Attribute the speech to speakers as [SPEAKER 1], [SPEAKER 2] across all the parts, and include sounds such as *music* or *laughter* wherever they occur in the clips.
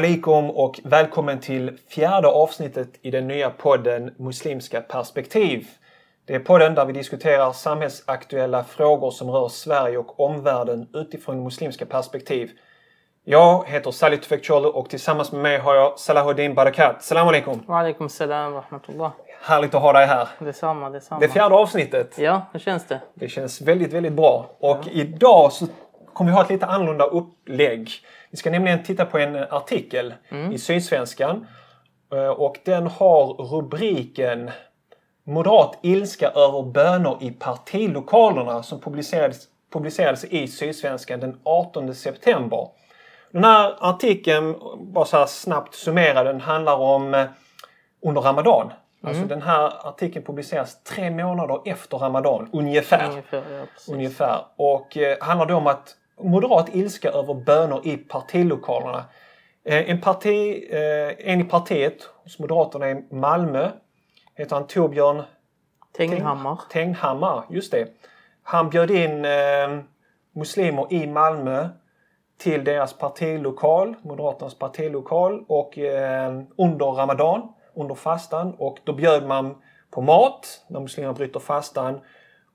[SPEAKER 1] Alaikum och välkommen till fjärde avsnittet i den nya podden Muslimska perspektiv. Det är podden där vi diskuterar samhällsaktuella frågor som rör Sverige och omvärlden utifrån muslimska perspektiv. Jag heter Salih Tufekcioglu och tillsammans med mig har jag Salahuddin Barakat. Salam alaikum!
[SPEAKER 2] Wa alaikum salam rahmatullah.
[SPEAKER 1] Härligt att ha dig här.
[SPEAKER 2] Detsamma, detsamma.
[SPEAKER 1] Det fjärde avsnittet.
[SPEAKER 2] Ja, hur känns det?
[SPEAKER 1] Det känns väldigt, väldigt bra. Och idag så kommer vi ha ett lite annorlunda upplägg. Vi ska nämligen titta på en artikel i Sydsvenskan. Eh, Och den har rubriken Moderat ilska över bönor i partilokalerna som publicerades, publicerades i Sydsvenskan den 18 september. Den här artikeln, bara så här snabbt summerad, den handlar om eh, under Ramadan. Alltså den här artikeln publiceras tre månader efter Ramadan, ungefär.
[SPEAKER 2] Ungefär, ja.
[SPEAKER 1] Ungefär. Och eh, handlar då om att moderat ilska över bönor i partilokalerna. Eh, en, parti, eh, en i partiet hos Moderaterna i Malmö heter han Torbjörn
[SPEAKER 2] Tegnhammar.
[SPEAKER 1] Tegnhammar, just det. Han bjöd in eh, muslimer i Malmö till deras partilokal, Moderaternas partilokal och eh, under Ramadan, under fastan och då bjöd man på mat när muslimerna bryter fastan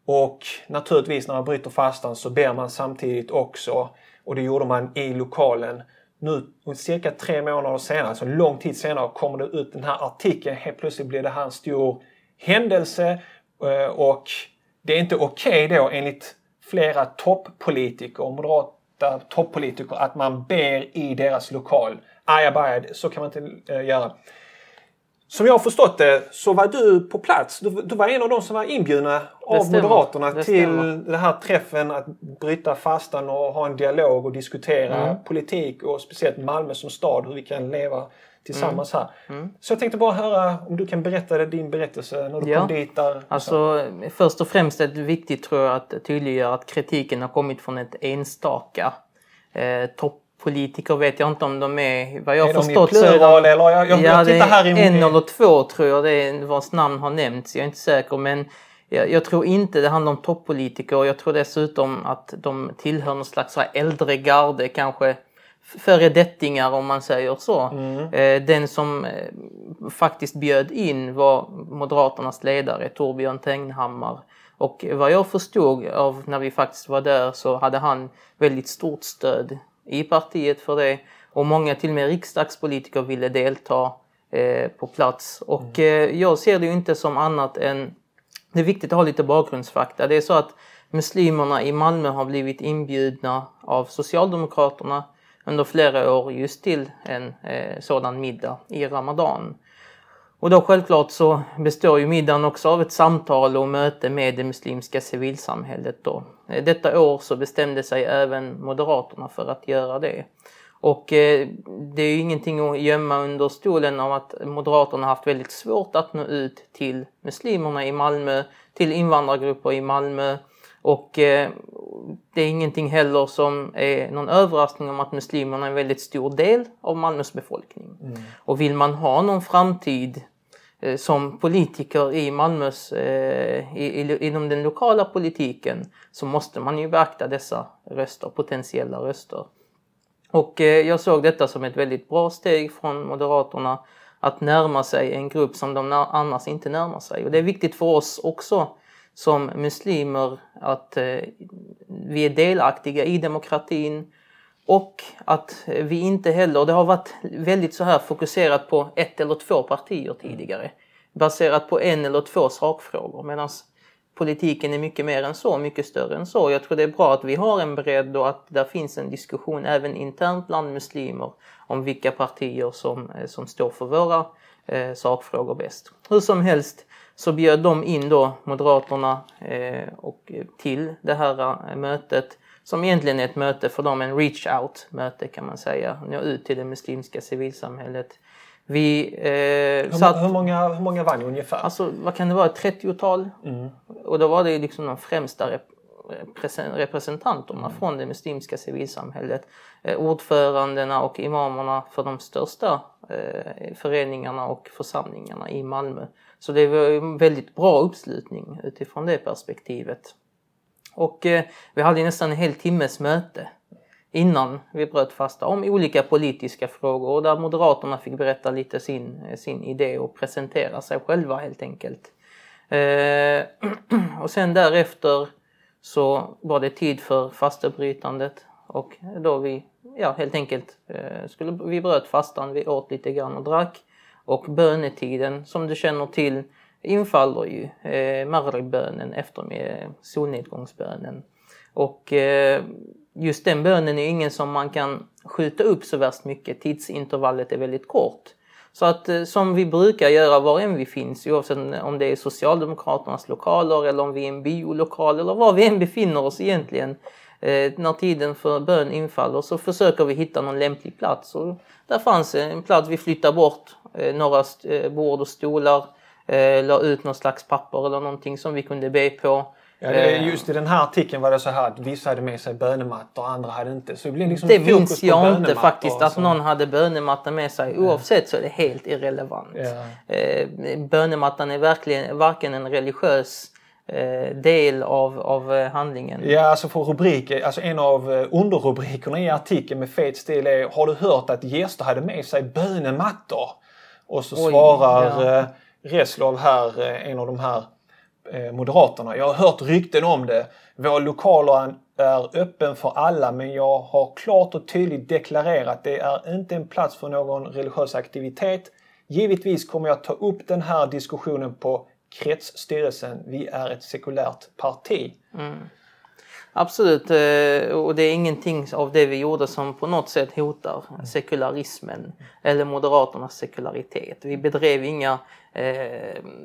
[SPEAKER 1] och naturligtvis när man bryter fastan så ber man samtidigt också och det gjorde man i lokalen. Nu cirka tre månader senare, alltså lång tid senare, kommer det ut den här artikeln. Helt plötsligt blir det här en stor händelse eh, och det är inte okej då enligt flera toppolitiker, moderata toppolitiker, att man ber i deras lokal. Ajabaja, så kan man inte eh, göra. Som jag har förstått det så var du på plats. Du, du var en av de som var inbjudna av. Moderaterna
[SPEAKER 2] Det
[SPEAKER 1] till den här träffen att bryta fastan och ha en dialog och diskutera
[SPEAKER 2] Mm.
[SPEAKER 1] politik och speciellt Malmö som stad, hur vi kan leva tillsammans
[SPEAKER 2] Mm.
[SPEAKER 1] här. Så jag tänkte bara höra om du kan berätta din berättelse när du
[SPEAKER 2] Ja.
[SPEAKER 1] kom dit där.
[SPEAKER 2] Alltså, först och främst är det viktigt tror jag att tydliggöra att kritiken har kommit från ett enstaka. Eh, toppolitiker vet jag inte om de är, vad jag
[SPEAKER 1] är de i
[SPEAKER 2] förstått så är
[SPEAKER 1] plural
[SPEAKER 2] de,
[SPEAKER 1] eller? Jag, jag,
[SPEAKER 2] ja,
[SPEAKER 1] jag tittar här
[SPEAKER 2] är
[SPEAKER 1] i
[SPEAKER 2] en eller två tror jag det är vars namn har nämnts. Jag är inte säker men jag, jag tror inte det handlar om toppolitiker. Jag tror dessutom att de tillhör någon slags äldre garde kanske föredettingar om man säger så. Eh, den som eh, faktiskt bjöd in var Moderaternas ledare Torbjörn Tegnhammar. Och vad jag förstod av när vi faktiskt var där så hade han väldigt stort stöd i partiet för det. Och många till och med riksdagspolitiker ville delta eh, på plats. Och eh, jag ser det ju inte som annat än det är viktigt att ha lite bakgrundsfakta. Det är så att muslimerna i Malmö har blivit inbjudna av Socialdemokraterna under flera år just till en eh, sådan middag i Ramadan. Och då självklart så består ju middagen också av ett samtal och möte med det muslimska civilsamhället då. Eh, Detta år så bestämde sig även Moderaterna för att göra det. Och eh, det är ju ingenting att gömma under stolen om att Moderaterna haft väldigt svårt att nå ut till muslimerna i Malmö, till invandrargrupper i Malmö. Och eh, det är ingenting heller som är någon överraskning om att muslimerna är en väldigt stor del av Malmös befolkning. Och vill man ha någon framtid Eh, som politiker i Malmös, eh, i, i, inom den lokala politiken så måste man ju beakta dessa röster, potentiella röster. Och eh, jag såg detta som ett väldigt bra steg från Moderaterna att närma sig en grupp som de annars inte närmar sig. Och det är viktigt för oss också som muslimer att eh, vi är delaktiga i demokratin och att vi inte heller, det har varit väldigt så här fokuserat på ett eller två partier tidigare. Baserat på en eller två sakfrågor medan politiken är mycket mer än så, mycket större än så. Jag tror det är bra att vi har en bredd och att där finns en diskussion även internt bland muslimer om vilka partier som, eh, som står för våra eh, sakfrågor bäst. Hur som helst så bjöd de in då Moderaterna eh, och, till det här eh, mötet som egentligen är ett möte för dem, en reach out möte kan man säga, nå ut till det muslimska civilsamhället. Vi eh,
[SPEAKER 1] Hur,
[SPEAKER 2] satt...
[SPEAKER 1] hur, många, hur många vann ungefär?
[SPEAKER 2] Alltså vad kan det vara, ett 30-tal? Och då var det liksom de främsta rep represen- representanterna från det muslimska civilsamhället. Eh, ordförandena och imamerna för de största eh, föreningarna och församlingarna i Malmö. Så det var en väldigt bra uppslutning utifrån det perspektivet. Och eh, vi hade nästan en hel timmes möte innan vi bröt fasta om olika politiska frågor och där Moderaterna fick berätta lite sin, eh, sin idé och presentera sig själva helt enkelt. Eh, *clears throat* och sen därefter så var det tid för fastebrytandet och då vi ja, helt enkelt eh, skulle, vi bröt fastan, vi åt lite grann och drack och bönetiden som du känner till infaller ju eh, Maghrib-bönen efter med solnedgångsbönen. Och eh, just den bönen är ingen som man kan skjuta upp så värst mycket. Tidsintervallet är väldigt kort. Så att eh, som vi brukar göra var än vi finns, oavsett om det är Socialdemokraternas lokaler eller om vi är en biolokal eller var vi än befinner oss egentligen. Eh, när tiden för bön infaller så försöker vi hitta någon lämplig plats. Och där fanns en plats, vi flyttade bort eh, några eh, bord och stolar, la ut någon slags papper eller någonting som vi kunde be på.
[SPEAKER 1] Ja, just i den här artikeln var det så här att vissa hade med sig bönemattor och andra hade inte. Så det blev liksom
[SPEAKER 2] det minns jag inte faktiskt att någon hade bönematta med sig. Oavsett så är det helt irrelevant. Ja. Eh, bönemattan är verkligen varken en religiös eh, del av, av eh, handlingen.
[SPEAKER 1] Ja, alltså för rubriker, alltså en av underrubrikerna i artikeln med fet stil är Har du hört att gäster hade med sig bönemattor? Och så Oj, svarar. Reslov här, eh, en av de här eh, Moderaterna. Jag har hört rykten om det. Vår lokaler är öppen för alla men jag har klart och tydligt deklarerat det är inte en plats för någon religiös aktivitet. Givetvis kommer jag ta upp den här diskussionen på kretsstyrelsen. Vi är ett sekulärt parti. Mm.
[SPEAKER 2] Absolut, eh, och det är ingenting av det vi gjorde som på något sätt hotar sekularismen eller Moderaternas sekularitet. Vi bedrev inga eh,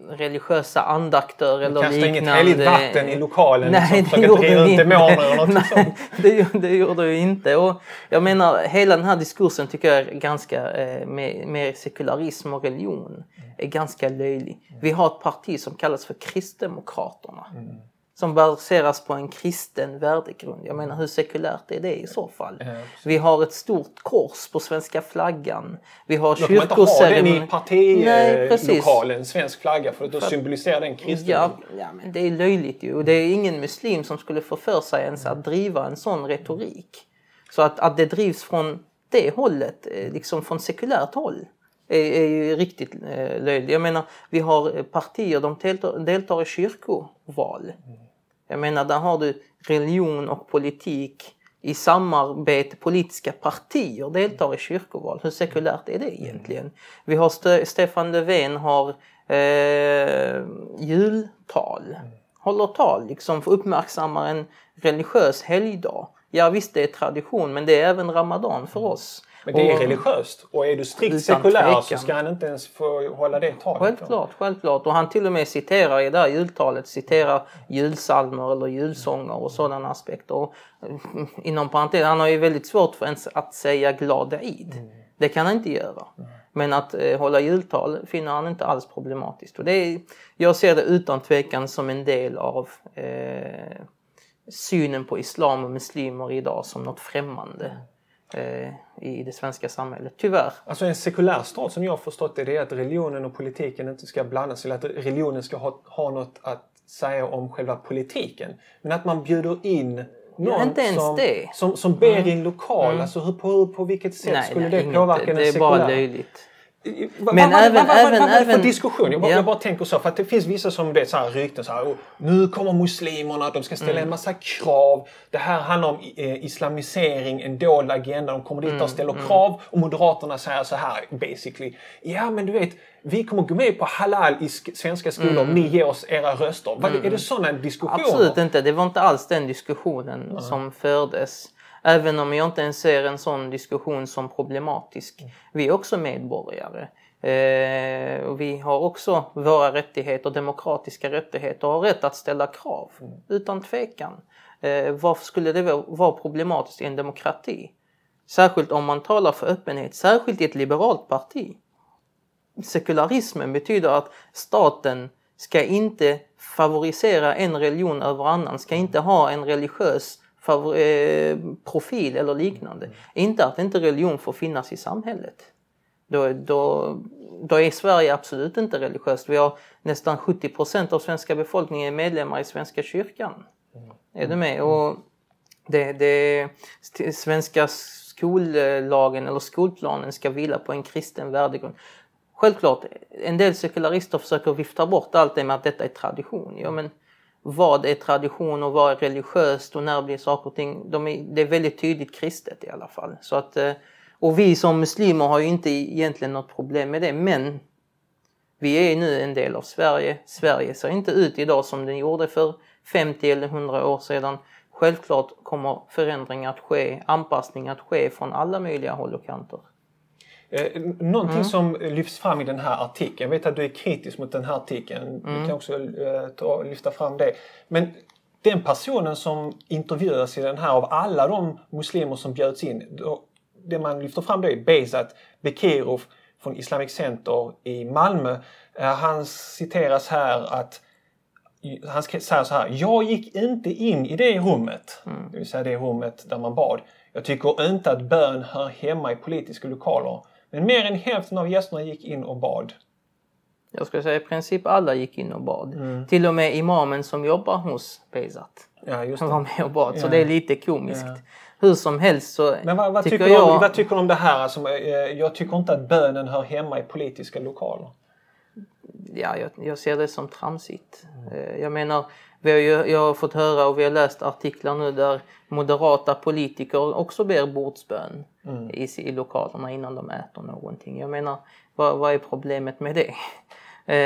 [SPEAKER 2] religiösa andakter eller liknande.
[SPEAKER 1] Du kastade inget heligt vatten i lokalen Nej, liksom, *laughs* det gjorde vi inte. Eller något
[SPEAKER 2] Nej, det, det gjorde vi inte. Och jag menar, hela den här diskursen tycker jag är ganska, eh, med, med sekularism och religion, är ganska löjlig. Vi har ett parti som kallas för Kristdemokraterna. Mm som baseras på en kristen värdegrund. Jag menar hur sekulärt är det i så fall? Ja, vi har ett stort kors på svenska flaggan. Vi har
[SPEAKER 1] kyrkoceremoni. Då kan man inte ha den i partilokalen, svensk flagga, för att då symboliserar den kristen.
[SPEAKER 2] Ja, ja, men det är löjligt ju. Det är ingen muslim som skulle få för sig ens att driva en sån retorik. Så att, att det drivs från det hållet, eh, liksom från sekulärt håll är, är ju riktigt eh, löjligt. Jag menar, vi har partier, de deltar, deltar i kyrkoval. Mm. Jag menar, där har du religion och politik i samarbete, politiska partier deltar i kyrkoval. Hur sekulärt är det egentligen? Vi har St Stefan Löfven har eh, jultal, håller tal liksom uppmärksammar en religiös helgdag. Ja visst det är tradition men det är även ramadan för oss.
[SPEAKER 1] Men det är och, religiöst och är du strikt sekulär så ska han inte ens få hålla det talet.
[SPEAKER 2] Självklart, självklart. Och han till och med citerar i det här jultalet citerar julsalmer eller julsånger och sådana aspekter. Och, mm, inom parentes, han har ju väldigt svårt för ens att säga glad Eid. Mm. Det kan han inte göra. Mm. Men att eh, hålla jultal finner han inte alls problematiskt. Och det är, jag ser det utan tvekan som en del av eh, synen på islam och muslimer idag som något främmande. Eh, i det svenska samhället, tyvärr.
[SPEAKER 1] Alltså en sekulär stat som jag har förstått det, det är att religionen och politiken inte ska blandas eller att religionen ska ha, ha något att säga om själva politiken. Men att man bjuder in någon ja, som, som, som, ber mm. i en lokal, mm. alltså hur, på, på vilket sätt nej, skulle nej, det påverka den sekulära?
[SPEAKER 2] Det är bara löjligt.
[SPEAKER 1] Men vad, även, vad, vad, även, vad, även, för diskussion? Jag bara, ja. jag bara tänker så, för att det finns vissa som det är så här rykten så här, nu kommer muslimerna, de ska ställa mm. en massa krav. Det här handlar om eh, islamisering, en dold agenda. De kommer dit mm. och ställer mm. krav och Moderaterna säger så här basically. Ja men du vet, vi kommer gå med på halal i svenska skolor om mm. ni ger oss era röster. Vad, är det mm. sådana diskussioner?
[SPEAKER 2] Absolut inte, det var inte alls den diskussionen som fördes. Även om jag inte ens ser en sån diskussion som problematisk. Mm. Vi är också medborgare. Eh, och vi har också våra rättigheter, demokratiska rättigheter och har rätt att ställa krav. Mm. Utan tvekan. Eh, varför skulle det vara problematiskt i en demokrati? Särskilt om man talar för öppenhet, särskilt i ett liberalt parti. Sekularismen betyder att staten ska inte favorisera en religion över annan, ska inte ha en religiös Eh, profil eller liknande. Mm. Inte att inte religion får finnas i samhället. Då, då, då är Sverige absolut inte religiöst. Vi har nästan 70% av svenska befolkningen är medlemmar i Svenska kyrkan. Mm. Är du med? Och det, det, svenska skollagen eller skolplanen ska vila på en kristen värdegrund. Självklart, en del sekularister försöker vifta bort allt det med att detta är tradition. Ja, men vad är tradition och vad är religiöst och när blir saker och ting? De är, det är väldigt tydligt kristet i alla fall. Så att, eh, och vi som muslimer har ju inte egentligen något problem med det men vi är nu en del av Sverige. Sverige ser inte ut idag som den gjorde för 50 eller 100 år sedan. Självklart kommer förändringar att ske, anpassning att ske från alla möjliga håll och kanter.
[SPEAKER 1] Eh, någonting mm. som lyfts fram i den här artikeln, jag vet att du är kritisk mot den här artikeln, mm. du kan också eh, ta, lyfta fram det. Men den personen som intervjuas i den här av alla de muslimer som bjöds in, då, det man lyfter fram det är Bezat Bekirov från Islamic Center i Malmö. Eh, han citeras här att han säger så här. Jag gick inte in i det rummet, mm. det vill säga det rummet där man bad. Jag tycker inte att bön hör hemma i politiska lokaler. Men mer än hälften av gästerna gick in och bad.
[SPEAKER 2] Jag skulle säga i princip alla gick in och bad. Mm. Till och med imamen som jobbar hos Bezat.
[SPEAKER 1] Ja, just
[SPEAKER 2] det. Var med och bad. Ja. Så det är lite komiskt. Ja. Hur som helst så
[SPEAKER 1] Men vad, vad
[SPEAKER 2] tycker,
[SPEAKER 1] tycker
[SPEAKER 2] jag...
[SPEAKER 1] Om, vad tycker du om det här? Alltså, jag tycker inte att bönen hör hemma i politiska lokaler.
[SPEAKER 2] Ja, jag, jag ser det som tramsigt. Mm. Jag menar, vi har ju, jag har fått höra och vi har läst artiklar nu där moderata politiker också ber bordsbön mm. i, i lokalerna innan de äter någonting. Jag menar, vad, vad är problemet med det? *laughs*
[SPEAKER 1] Eh,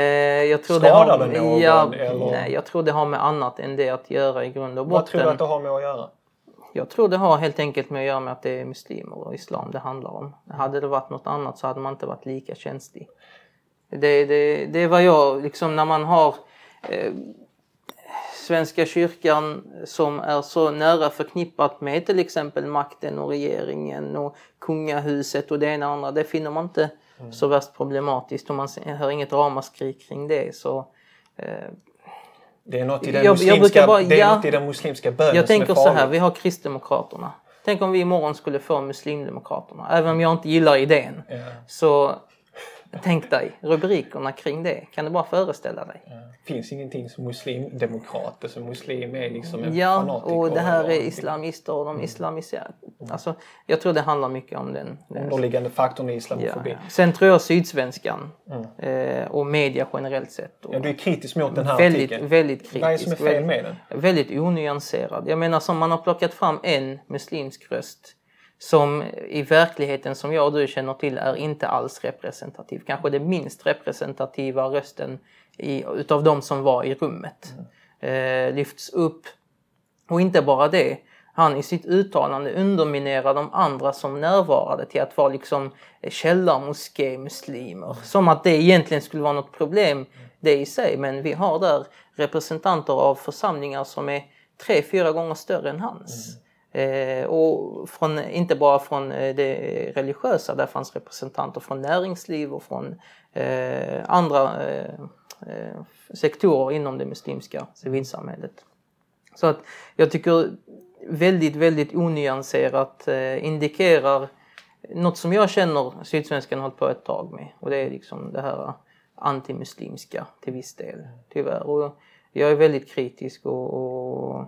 [SPEAKER 1] jag tror Skadar det, har, det någon?
[SPEAKER 2] Ja, eller? Nej, jag tror det har med annat än det att göra i grund och botten.
[SPEAKER 1] Vad tror du att det har med att göra?
[SPEAKER 2] Jag tror det har helt enkelt med att göra med att det är muslimer och islam det handlar om. Hade det varit något annat så hade man inte varit lika känslig. Det, det, det är vad jag, liksom när man har eh, Svenska kyrkan som är så nära förknippat med till exempel makten och regeringen och kungahuset och det ena och andra. Det finner man inte mm. så värst problematiskt och man hör inget ramaskri kring det. Så,
[SPEAKER 1] eh, det är något i den, jag, muslimska, jag bara, det är ja, något i den muslimska bönen
[SPEAKER 2] Jag tänker
[SPEAKER 1] som är
[SPEAKER 2] så här, vi har Kristdemokraterna. Tänk om vi imorgon skulle få Muslimdemokraterna. Även om jag inte gillar idén. Ja. Så Tänk dig rubrikerna kring det. Kan du bara föreställa dig?
[SPEAKER 1] Det finns ingenting som muslimdemokrater, som muslim är liksom en
[SPEAKER 2] Ja, fanatiker och det här är islamister och de mm. islamiserar. Alltså, jag tror det handlar mycket om den...
[SPEAKER 1] Underliggande faktorn i islamofobi. Ja,
[SPEAKER 2] ja. Sen tror jag Sydsvenskan mm. eh, och media generellt sett. Och
[SPEAKER 1] ja, du är kritisk mot den här
[SPEAKER 2] väldigt,
[SPEAKER 1] artikeln.
[SPEAKER 2] Väldigt kritisk.
[SPEAKER 1] Vad är det som är fel med den?
[SPEAKER 2] Väldigt onyanserad. Jag menar som man har plockat fram en muslimsk röst som i verkligheten som jag och du känner till är inte alls representativ. Kanske den minst representativa rösten i, utav de som var i rummet. Mm. Eh, lyfts upp. Och inte bara det, han i sitt uttalande underminerar de andra som närvarade till att vara liksom källarmoské-muslimer. Mm. Som att det egentligen skulle vara något problem det i sig. Men vi har där representanter av församlingar som är tre, fyra gånger större än hans. Mm. Eh, och från, inte bara från eh, det religiösa, där fanns representanter från näringsliv och från eh, andra eh, eh, sektorer inom det muslimska civilsamhället. Så att jag tycker väldigt, väldigt onyanserat eh, indikerar något som jag känner Sydsvenskan hållit på ett tag med och det är liksom det här antimuslimska till viss del tyvärr. Och jag är väldigt kritisk och, och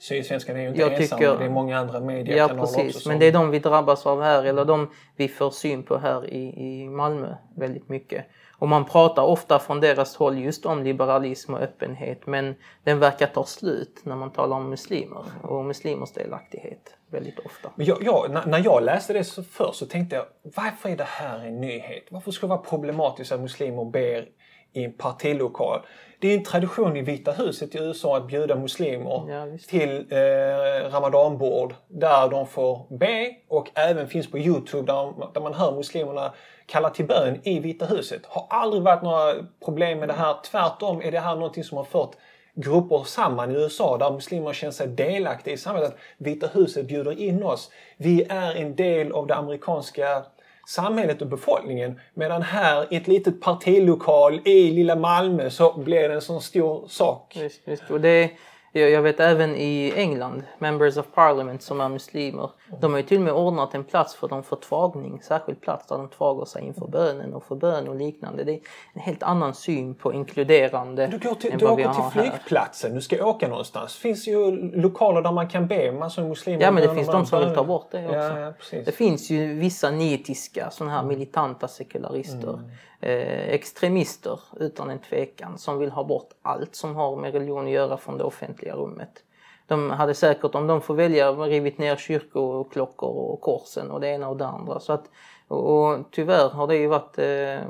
[SPEAKER 1] Sydsvenskan är ju inte jag ensam, tycker, det är många andra mediekanaler
[SPEAKER 2] ja, precis,
[SPEAKER 1] också.
[SPEAKER 2] Men det är de vi drabbas av här, eller de vi får syn på här i, i Malmö väldigt mycket. Och man pratar ofta från deras håll just om liberalism och öppenhet men den verkar ta slut när man talar om muslimer och muslimers delaktighet väldigt ofta.
[SPEAKER 1] Men jag, jag, när jag läste det så först så tänkte jag varför är det här en nyhet? Varför ska det vara problematiskt att muslimer ber i en partilokal? Det är en tradition i Vita huset i USA att bjuda muslimer ja, till eh, ramadanbord där de får be och även finns på Youtube där, där man hör muslimerna kalla till bön i Vita huset. Har aldrig varit några problem med det här. Tvärtom är det här någonting som har fört grupper samman i USA där muslimer känner sig delaktiga i samhället. Vita huset bjuder in oss. Vi är en del av det amerikanska samhället och befolkningen. Medan här i ett litet partilokal i lilla Malmö så blir det en sån stor sak.
[SPEAKER 2] Just, just. Och det, jag, vet även i England, Members of Parliament som är muslimer, de har ju till och med ordnat en plats för dem för tvagning, särskild plats där de tvagar sig inför bönen och för bön och liknande. Det är en helt annan syn på inkluderande
[SPEAKER 1] Du, går till,
[SPEAKER 2] än vad vi
[SPEAKER 1] åker till
[SPEAKER 2] har
[SPEAKER 1] flygplatsen, du ska åka någonstans. Det finns ju lokaler där man kan be massor av muslimer.
[SPEAKER 2] Ja men det finns de som vill ta bort det också.
[SPEAKER 1] Ja, ja.
[SPEAKER 2] Det finns ju vissa nitiska sådana här militanta sekularister, eh, Eh, extremister utan en tvekan, som vill ha bort allt som har med religion att göra från det offentliga rummet. De hade säkert, om de får välja, rivit ner kyrkoklockor och korsen och det ena och det andra. Så att, och, och tyvärr har det ju varit eh,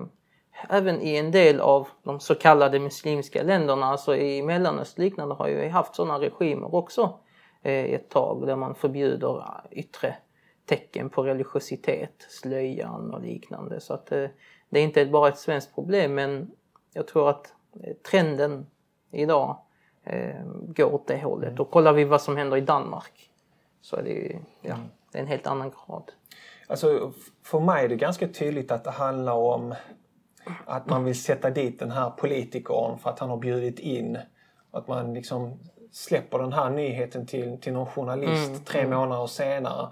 [SPEAKER 2] även i en del av de så kallade muslimska länderna, alltså i Mellanöstern liknande, har ju haft sådana regimer också eh, ett tag där man förbjuder yttre tecken på religiositet, slöjan och liknande. Så att eh, det är inte bara ett svenskt problem men jag tror att eh, trenden idag eh, går åt det hållet. Och kollar vi vad som händer i Danmark så är det ju ja, det är en helt annan grad.
[SPEAKER 1] Alltså, för mig är det ganska tydligt att det handlar om att man vill sätta dit den här politikern för att han har bjudit in. Att man liksom släpper den här nyheten till, till någon journalist tre månader senare.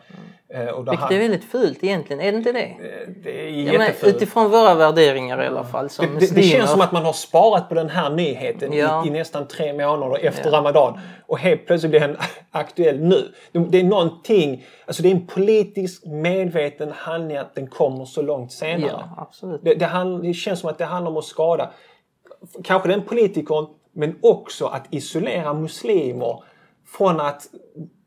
[SPEAKER 1] Eh, Och
[SPEAKER 2] Vilket
[SPEAKER 1] han,
[SPEAKER 2] är väldigt fult egentligen, är det inte det?
[SPEAKER 1] Eh, det är
[SPEAKER 2] Ja, men
[SPEAKER 1] jättefult.
[SPEAKER 2] utifrån våra värderingar i alla fall som
[SPEAKER 1] Det, det, det känns som att man har sparat på den här nyheten
[SPEAKER 2] Ja.
[SPEAKER 1] i, i nästan tre månader efter Ramadan. Och helt plötsligt blir den *laughs* aktuell nu. Det, det är någonting, alltså det är en politisk medveten handling att den kommer så långt senare.
[SPEAKER 2] Ja, absolut.
[SPEAKER 1] Det, det, hand, det känns som att det handlar om att skada kanske den politikern men också att isolera muslimer från att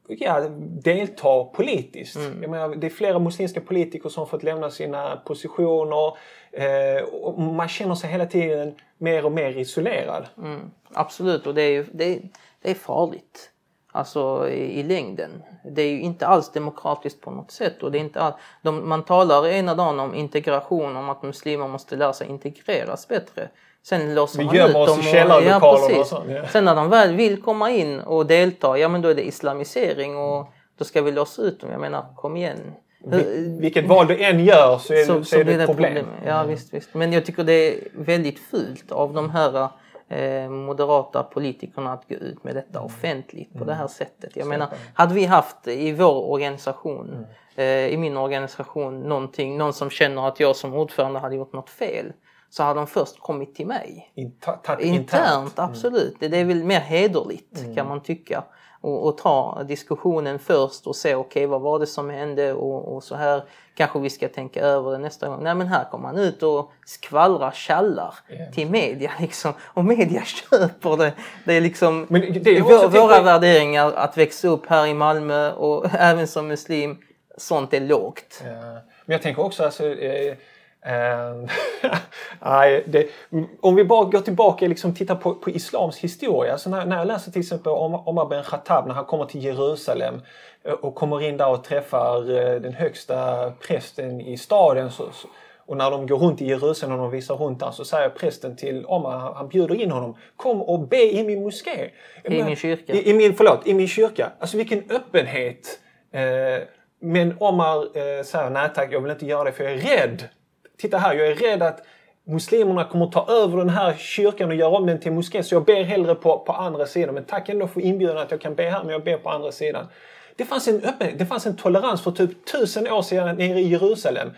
[SPEAKER 1] ja, delta politiskt.
[SPEAKER 2] Mm.
[SPEAKER 1] Jag menar, det är flera muslimska politiker som har fått lämna sina positioner. Eh, och man känner sig hela tiden mer och mer isolerad.
[SPEAKER 2] Mm, absolut, och det är, ju, det, är, det är farligt. Alltså i, i längden. Det är ju inte alls demokratiskt på något sätt. Och det är inte all, de, man talar ena dagen om integration, om att muslimer måste lära sig integreras bättre. Sen låser
[SPEAKER 1] Vi
[SPEAKER 2] man ut dem. och-
[SPEAKER 1] källarlokalerna och sånt, ja.
[SPEAKER 2] Sen när de väl vill komma in och delta, ja men då är det islamisering och då ska vi låsa ut dem. Jag menar, kom igen.
[SPEAKER 1] Vil- Vilket val du än gör så är, så, så är det ett problem.
[SPEAKER 2] Ja, visst, visst. Men jag tycker det är väldigt fult av de här eh, moderata politikerna att gå ut med detta offentligt på det här sättet. Jag menar, hade vi haft i vår organisation, eh, i min organisation, någonting, någon som känner att jag som ordförande hade gjort något fel, så hade de först kommit till mig.
[SPEAKER 1] In, ta, ta,
[SPEAKER 2] Internt, absolut. Det, det är väl mer hederligt kan man tycka. Och, och ta diskussionen först och se okej vad var det som hände och, och så här kanske vi ska tänka över det nästa gång. Nej men här kommer man ut och skvallrar tjallar till media *laughs* liksom. Och media *laughs* köper det. Det är liksom
[SPEAKER 1] Men det är
[SPEAKER 2] vå-
[SPEAKER 1] också
[SPEAKER 2] våra
[SPEAKER 1] tänk-
[SPEAKER 2] värderingar att växa upp här i Malmö och *laughs* även som muslim. Sånt är lågt.
[SPEAKER 1] Ja. Men jag tänker också alltså... Eh, *laughs* nej, det, om vi bara går tillbaka och liksom tittar på, på islams historia. Så när, när jag läser till exempel om Omar ben Khattab när han kommer till Jerusalem eh, och kommer in där och träffar eh, den högsta prästen i staden. Så, så, och när de går runt i Jerusalem och de visar runt där så säger prästen till Omar, han, han bjuder in honom. Kom och be i min moské.
[SPEAKER 2] I min kyrka.
[SPEAKER 1] I, i min, förlåt, i min kyrka. Alltså vilken öppenhet. Eh, men Omar eh, säger nej tack, jag vill inte göra det för jag är rädd. Titta här, jag är rädd att muslimerna kommer ta över den här kyrkan och göra om den till moské. Så jag ber hellre på, på andra sidan. Men tack ändå för inbjudan att jag kan be här, men jag ber på andra sidan. Det fanns en öppenhet, det fanns en tolerans för typ tusen år sedan nere i Jerusalem.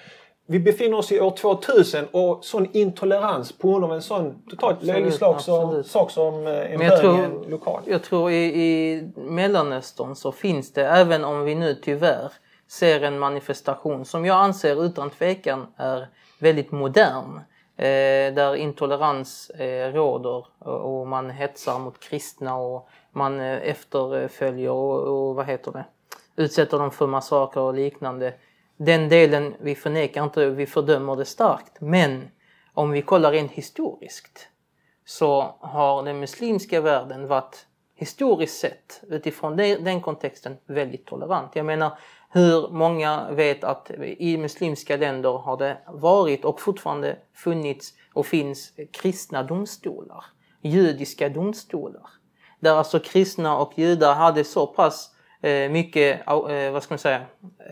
[SPEAKER 1] Vi befinner oss i år 2000 och sån intolerans på grund av en sån totalt löjlig slag som, sak som eh, en
[SPEAKER 2] Men jag
[SPEAKER 1] bön i
[SPEAKER 2] tror-
[SPEAKER 1] en lokal.
[SPEAKER 2] Jag tror i, i Mellanöstern så finns det, även om vi nu tyvärr ser en manifestation som jag anser utan tvekan är väldigt modern. Eh, där intolerans eh, råder och, och man hetsar mot kristna och man eh, efterföljer och, och vad heter det, utsätter dem för massakrer och liknande. Den delen vi förnekar inte, vi fördömer det starkt. Men om vi kollar rent historiskt så har den muslimska världen varit historiskt sett utifrån den kontexten väldigt tolerant. Jag menar hur många vet att i muslimska länder har det varit och fortfarande funnits och finns kristna domstolar, judiska domstolar. Där alltså kristna och judar hade så pass eh, mycket, eh, vad ska man säga,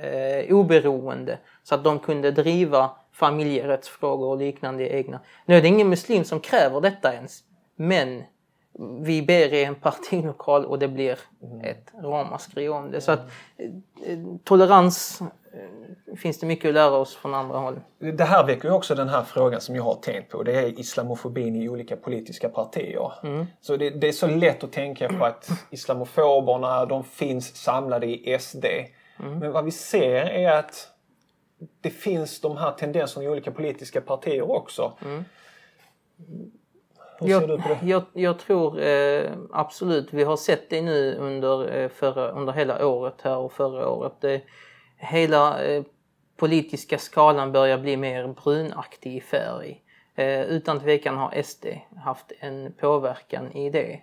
[SPEAKER 2] eh, oberoende så att de kunde driva familjerättsfrågor och liknande egna. Nu är det ingen muslim som kräver detta ens, men vi ber i en partilokal och det blir ett ramaskri om det. Så att eh, tolerans eh, finns det mycket att lära oss från andra håll.
[SPEAKER 1] Det här väcker ju också den här frågan som jag har tänkt på. Det är islamofobin i olika politiska partier.
[SPEAKER 2] Mm.
[SPEAKER 1] Så det, det är så lätt att tänka på att islamofoberna de finns samlade i SD.
[SPEAKER 2] Mm.
[SPEAKER 1] Men vad vi ser är att det finns de här tendenserna i olika politiska partier också.
[SPEAKER 2] Mm.
[SPEAKER 1] Hur ser
[SPEAKER 2] Jag,
[SPEAKER 1] du på det?
[SPEAKER 2] jag, jag tror eh, absolut, vi har sett det nu under, eh, förra, under hela året här och förra året. Det, hela eh, politiska skalan börjar bli mer brunaktig i färg. Eh, utan tvekan har SD haft en påverkan i det.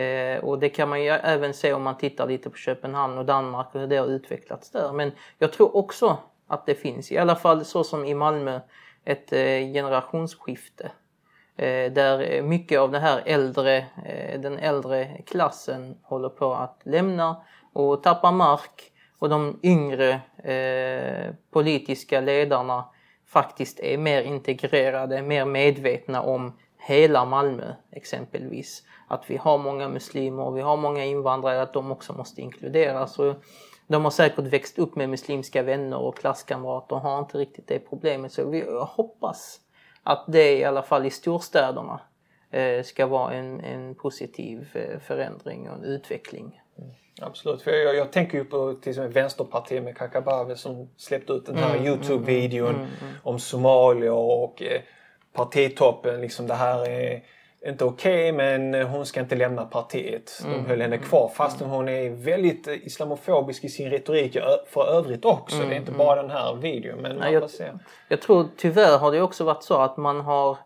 [SPEAKER 2] Eh, och det kan man ju även se om man tittar lite på Köpenhamn och Danmark och hur det har utvecklats där. Men jag tror också att det finns, i alla fall så som i Malmö, ett eh, generationsskifte. Eh, där mycket av den här äldre, eh, den äldre klassen håller på att lämna och tappa mark och de yngre eh, politiska ledarna faktiskt är mer integrerade, mer medvetna om hela Malmö exempelvis. Att vi har många muslimer och vi har många invandrare, att de också måste inkluderas. Och de har säkert växt upp med muslimska vänner och klasskamrater och har inte riktigt det problemet. Så vi hoppas att det i alla fall i storstäderna eh, ska vara en, en positiv eh, förändring och en utveckling.
[SPEAKER 1] Absolut, för jag, jag tänker ju på till exempel Vänsterpartiet med Kakabaveh som släppte ut den här
[SPEAKER 2] Mm,
[SPEAKER 1] Youtube-videon om Somalia och eh, partitoppen. Liksom det här är inte okej men hon ska inte lämna partiet.
[SPEAKER 2] Mm,
[SPEAKER 1] De höll henne kvar fastän hon är väldigt islamofobisk i sin retorik för övrigt också. Det är inte bara den här videon. Men
[SPEAKER 2] Mm, jag-
[SPEAKER 1] får se.
[SPEAKER 2] Jag tror tyvärr har det också varit så att man har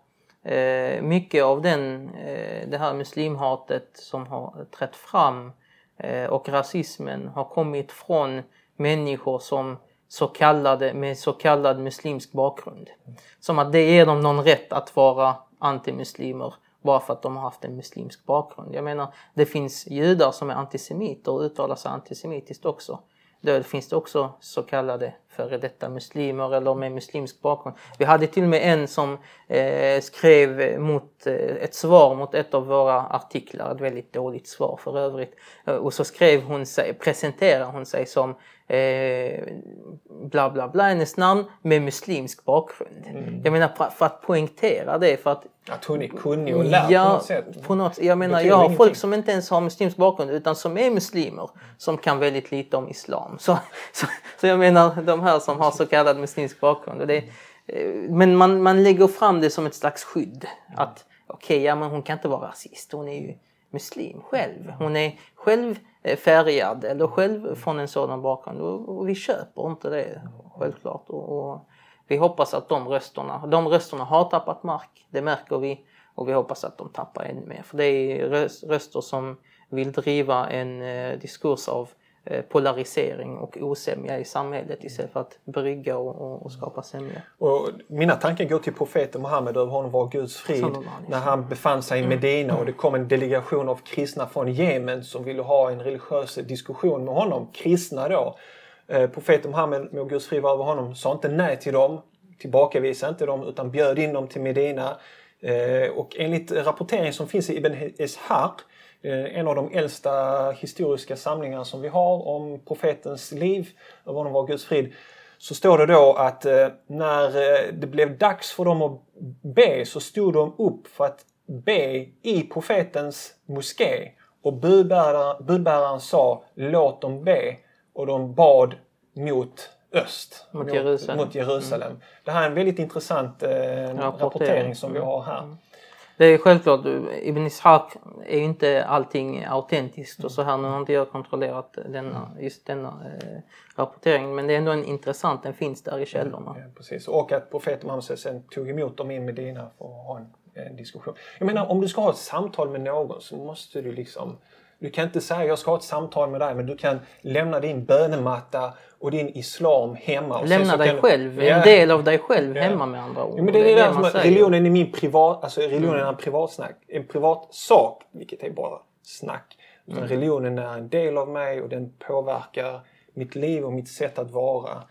[SPEAKER 2] eh, mycket av den, eh, det här muslimhatet som har trätt fram eh, och rasismen har kommit från människor som så kallade, med så kallad muslimsk bakgrund. Som att det ger dem någon rätt att vara antimuslimer bara för att de har haft en muslimsk bakgrund. Jag menar, det finns judar som är antisemiter och uttalar sig antisemitiskt också. Då finns det också så kallade före detta muslimer eller med muslimsk bakgrund. Vi hade till och med en som eh, skrev mot, eh, ett svar mot ett av våra artiklar, ett väldigt dåligt svar för övrigt. Eh, och så skrev hon sig, presenterade hon sig som eh, bla bla bla, hennes namn med muslimsk bakgrund. Jag menar för, att poängtera det, för att
[SPEAKER 1] Att hon är kunnig och lärd på
[SPEAKER 2] Ja,
[SPEAKER 1] något sätt.
[SPEAKER 2] på något, jag menar jag har
[SPEAKER 1] ingenting.
[SPEAKER 2] folk som inte ens har muslimsk bakgrund utan som är muslimer som kan väldigt lite om islam. Så, så, så jag menar de här som har så kallad muslimsk bakgrund. Det, eh, men man, man lägger fram det som ett slags skydd. Att okej, ja men hon kan inte vara rasist. Hon är ju muslim själv. Hon är själv eh, färgad eller själv från en sådan bakgrund. Och, vi köper inte det självklart. Och, och vi hoppas att de rösterna, de rösterna har tappat mark. Det märker vi. Och vi hoppas att de tappar ännu mer. För det är rös- röster som vill driva en eh, diskurs av polarisering och osämja i samhället istället för att brygga och, och, skapa sämja.
[SPEAKER 1] Och mina tankar går till profeten Muhammed över honom var Guds frid. När han befann sig i Medina och det kom en delegation av kristna från Jemen som ville ha en religiös diskussion med honom. Kristna då. Eh, profeten Muhammed, må Guds frid vara över honom, sa inte nej till dem. Tillbakavisade inte dem utan bjöd in dem till Medina. Eh, och enligt rapportering som finns i Ibn Ishaq eh, en av de äldsta historiska samlingarna som vi har om profetens liv, över honom var Guds frid, så står det då att eh, när eh, det blev dags för dem att be så stod de upp för att be i profetens moské. Och budbäraren, budbäraren sa låt dem be och de bad mot öst.
[SPEAKER 2] Mot Jerusalem.
[SPEAKER 1] Mot Jerusalem. Det här är en väldigt intressant eh, rapportering som vi har här.
[SPEAKER 2] Det är självklart, Ibn Ishaq är ju inte allting autentiskt och så här. Nu har inte jag kontrollerat denna, just denna eh, rapportering men det är ändå en intressant, den finns där i källorna.
[SPEAKER 1] Ja, precis. Och att profeten Muhammed sen tog emot dem i Medina för att ha en, en diskussion. Jag menar om du ska ha ett samtal med någon så måste du liksom du kan inte säga jag ska ha ett samtal med dig men du kan lämna din bönematta och din islam hemma. Och
[SPEAKER 2] Lämna dig
[SPEAKER 1] kan,
[SPEAKER 2] själv, en del av dig själv
[SPEAKER 1] Ja.
[SPEAKER 2] hemma med andra ord.
[SPEAKER 1] Ja, men det är det,
[SPEAKER 2] man
[SPEAKER 1] där som
[SPEAKER 2] säger.
[SPEAKER 1] religionen är min privat, alltså religionen är en privatsnack, en privat sak, vilket är bara snack.
[SPEAKER 2] Mm.
[SPEAKER 1] religionen är en del av mig och den påverkar mitt liv och mitt sätt att vara.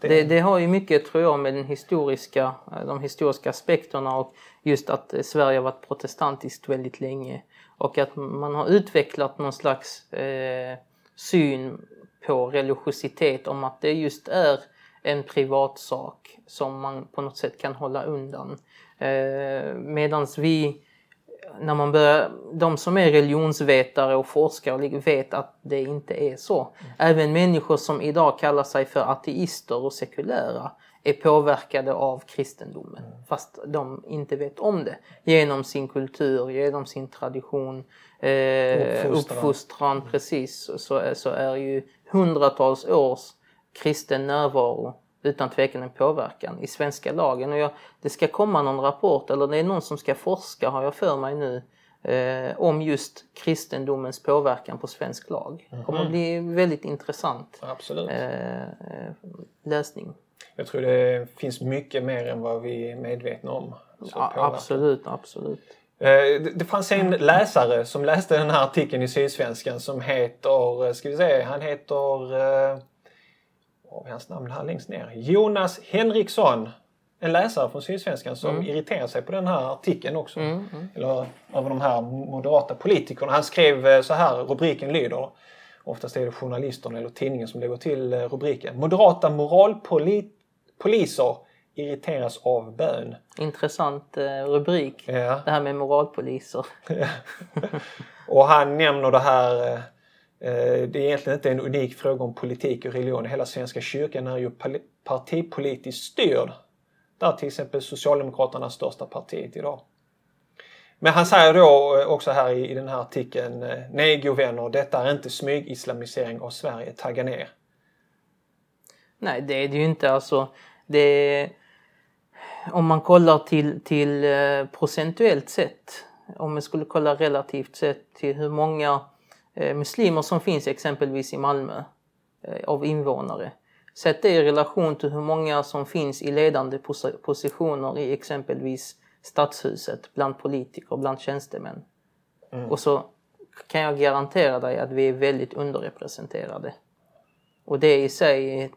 [SPEAKER 1] Det,
[SPEAKER 2] Det, det har ju mycket tror jag med den historiska, de historiska aspekterna och just att eh, Sverige har varit protestantiskt väldigt länge. och att man har utvecklat någon slags eh, syn på religiositet om att det just är en privatsak som man på något sätt kan hålla undan. Eh, Medan vi, när man börjar, de som är religionsvetare och forskare vet att det inte är så. Även människor som idag kallar sig för ateister och sekulära är påverkade av kristendomen fast de inte vet om det. Genom sin kultur, genom sin tradition, eh, uppfostran, uppfostran precis, så, så är ju hundratals års kristen närvaro utan tvekan en påverkan i svenska lagen. Och jag, det ska komma någon rapport, eller det är någon som ska forska har jag för mig nu, eh, om just kristendomens påverkan på svensk lag. Det kommer att bli väldigt intressant
[SPEAKER 1] Absolut.
[SPEAKER 2] Eh, läsning.
[SPEAKER 1] Jag tror det finns mycket mer än vad vi är medvetna om.
[SPEAKER 2] Ja, absolut, absolut.
[SPEAKER 1] Eh, det fanns en läsare som läste den här artikeln i Sydsvenskan som heter, ska vi se, han heter vad har hans namn här längst ner? Jonas Henriksson. En läsare från Sydsvenskan som mm. irriterar sig på den här artikeln också. Mm, mm. Eller över de här moderata politikerna. Han skrev eh, så här, rubriken lyder. Oftast är det journalisterna eller tidningen som lägger till eh, rubriken. Moderata moralpoliser irriteras av bön.
[SPEAKER 2] Intressant eh, rubrik. Ja. Det här med moralpoliser. *laughs*
[SPEAKER 1] och han nämner det här Eh, det är egentligen inte en unik fråga om politik och religion. Hela Svenska kyrkan är ju partipolitiskt styrd. Där till exempel Socialdemokraterna största partiet idag. Men han säger då eh, också här i, den här artikeln, eh, nej go vänner, detta är inte smygislamisering av Sverige, tagga ner.
[SPEAKER 2] Nej, det är det ju inte. Alltså, det är, om man kollar till, till procentuellt sett, om man skulle kolla relativt sett till hur många muslimer som finns exempelvis i Malmö eh, av invånare. Sätt det i relation till hur många som finns i ledande positioner i exempelvis stadshuset, bland politiker, bland tjänstemän. Mm. Och så kan jag garantera dig att vi är väldigt underrepresenterade. Och det är i sig ett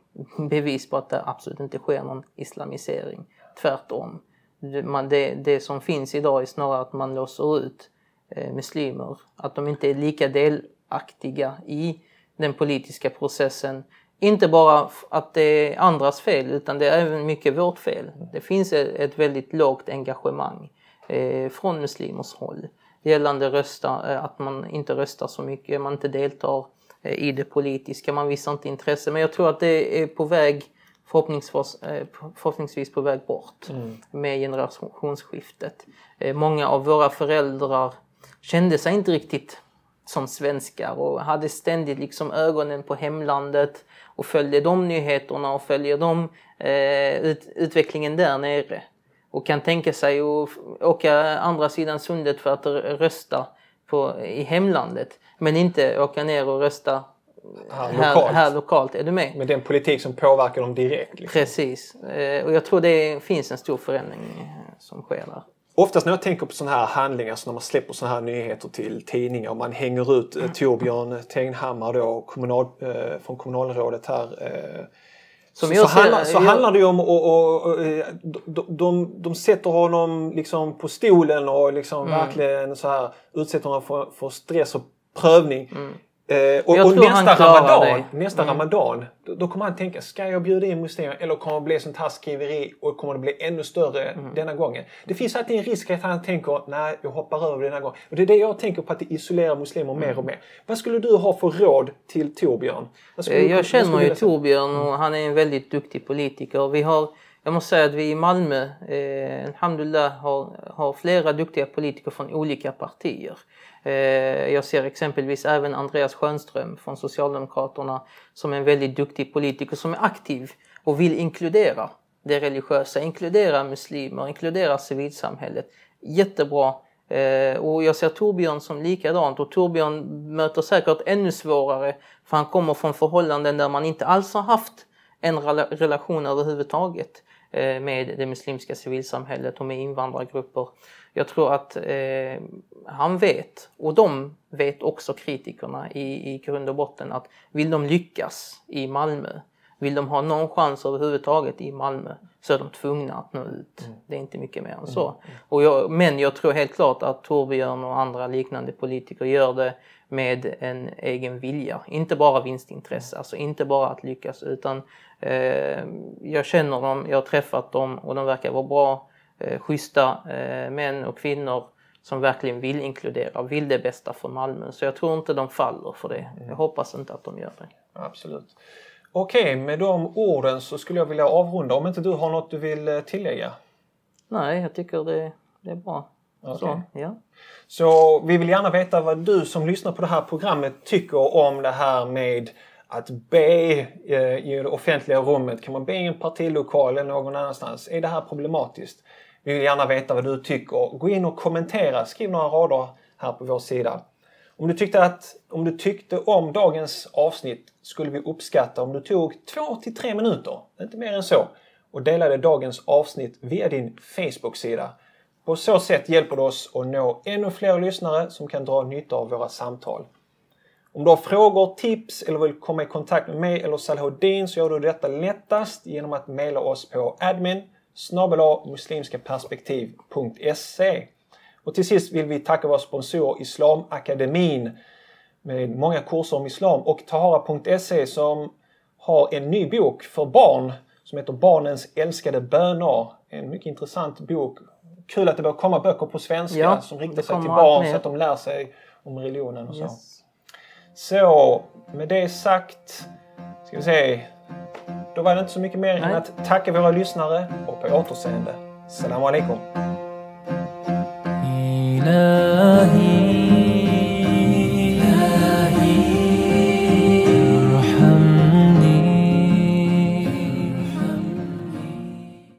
[SPEAKER 2] bevis på att det absolut inte sker någon islamisering. Tvärtom. Det, det som finns idag är snarare att man låser ut Eh, muslimer. Att de inte är lika delaktiga i den politiska processen. Inte bara att det är andras fel utan det är även mycket vårt fel. Det finns ett väldigt lågt engagemang eh, från muslimers håll gällande rösta, eh, att man inte röstar så mycket, man inte deltar i det politiska, man visar inte intresse. Men jag tror att det är på väg förhoppningsvis, förhoppningsvis på väg bort mm. med generationsskiftet. Många av våra föräldrar kände sig inte riktigt som svenskar och hade ständigt liksom ögonen på hemlandet och följde de nyheterna och följde de eh, ut, utvecklingen där nere. Och kan tänka sig att åka andra sidan sundet för att rösta på, i hemlandet. Men inte åka ner och rösta här, här, lokalt. här lokalt. Är du med?
[SPEAKER 1] Med den politik som påverkar dem direkt.
[SPEAKER 2] Liksom. Precis. Eh, och jag tror det finns en stor förändring eh, som sker där.
[SPEAKER 1] Oftast när jag tänker på sådana här handlingar, så när man släpper sådana här nyheter till tidningar och man hänger ut eh, Torbjörn Tegnhammar då, kommunal, eh, från kommunalrådet här. Eh, så, så, handlar, så jag... handlar det ju om att de, de, de sätter honom liksom på stolen och liksom mm. verkligen så här utsätter honom för, för stress och prövning. Mm. Eh, och, och nästa ramadan, nästa mm. ramadan då, då, kommer han tänka, ska jag bjuda in muslimer eller kommer det bli sånt här skriveri och kommer det bli ännu större mm. denna gången? Det finns alltid en risk att han tänker, nej jag hoppar över denna gång. Och det är det jag tänker på att det isolerar muslimer mm. mer och mer. Vad skulle du ha för råd till Torbjörn?
[SPEAKER 2] Eh, jag känner ju Torbjörn och han är en väldigt duktig politiker. Vi har jag måste säga att vi i Malmö, eh, alhamdulillah, har, har flera duktiga politiker från olika partier. Eh, jag ser exempelvis även Andreas Schönström från Socialdemokraterna som en väldigt duktig politiker som är aktiv och vill inkludera det religiösa, inkludera muslimer, inkludera civilsamhället. Jättebra. Eh, och jag ser Torbjörn som likadant och Torbjörn möter säkert ännu svårare för han kommer från förhållanden där man inte alls har haft en relation överhuvudtaget eh, med det muslimska civilsamhället och med invandrargrupper. Jag tror att eh, han vet, och de vet också kritikerna i, i grund och botten, att vill de lyckas i Malmö Vill de ha någon chans överhuvudtaget i Malmö så är de tvungna att nå ut. Mm. Det är inte mycket mer än så. Mm. Och jag, men jag tror helt klart att Torbjörn och andra liknande politiker gör det med en egen vilja. Inte bara vinstintresse, alltså inte bara att lyckas utan eh, jag känner dem, jag har träffat dem och de verkar vara bra, eh, schyssta eh, män och kvinnor som verkligen vill inkludera, vill det bästa för Malmö. Så jag tror inte de faller för det. Jag hoppas inte att de gör det.
[SPEAKER 1] Absolut. Okej, okay, med de orden så skulle jag vilja avrunda. Om inte du har något du vill eh, tillägga?
[SPEAKER 2] Nej, jag tycker det, det är bra. Okay. Så, ja.
[SPEAKER 1] så vi vill gärna veta vad du som lyssnar på det här programmet tycker om det här med att be eh, i det offentliga rummet. Kan man be i en partilokal eller någon annanstans? Är det här problematiskt? Vi vill gärna veta vad du tycker. Gå in och kommentera. Skriv några rader här på vår sida. Om du tyckte, att, om du tyckte om dagens avsnitt skulle vi uppskatta om du tog 2 till 3 minuter, inte mer än så, och delade dagens avsnitt via din Facebook-sida. På så sätt hjälper du oss att nå ännu fler lyssnare som kan dra nytta av våra samtal. Om du har frågor, tips eller vill komma i kontakt med mig eller Salahuddin så gör du detta lättast genom att mejla oss på admin muslimskaperspektiv.se Och till sist vill vi tacka vår sponsor Islamakademin med många kurser om islam och Tahara.se som har en ny bok för barn som heter Barnens älskade böner. En mycket intressant bok. Kul att det börjar komma böcker på svenska ja, som riktar sig till barn så att de lär sig om religionen och så. Yes. Så med det sagt ska vi se. Då var det inte så mycket mer än att tacka våra lyssnare och på återseende. Salam alaikum.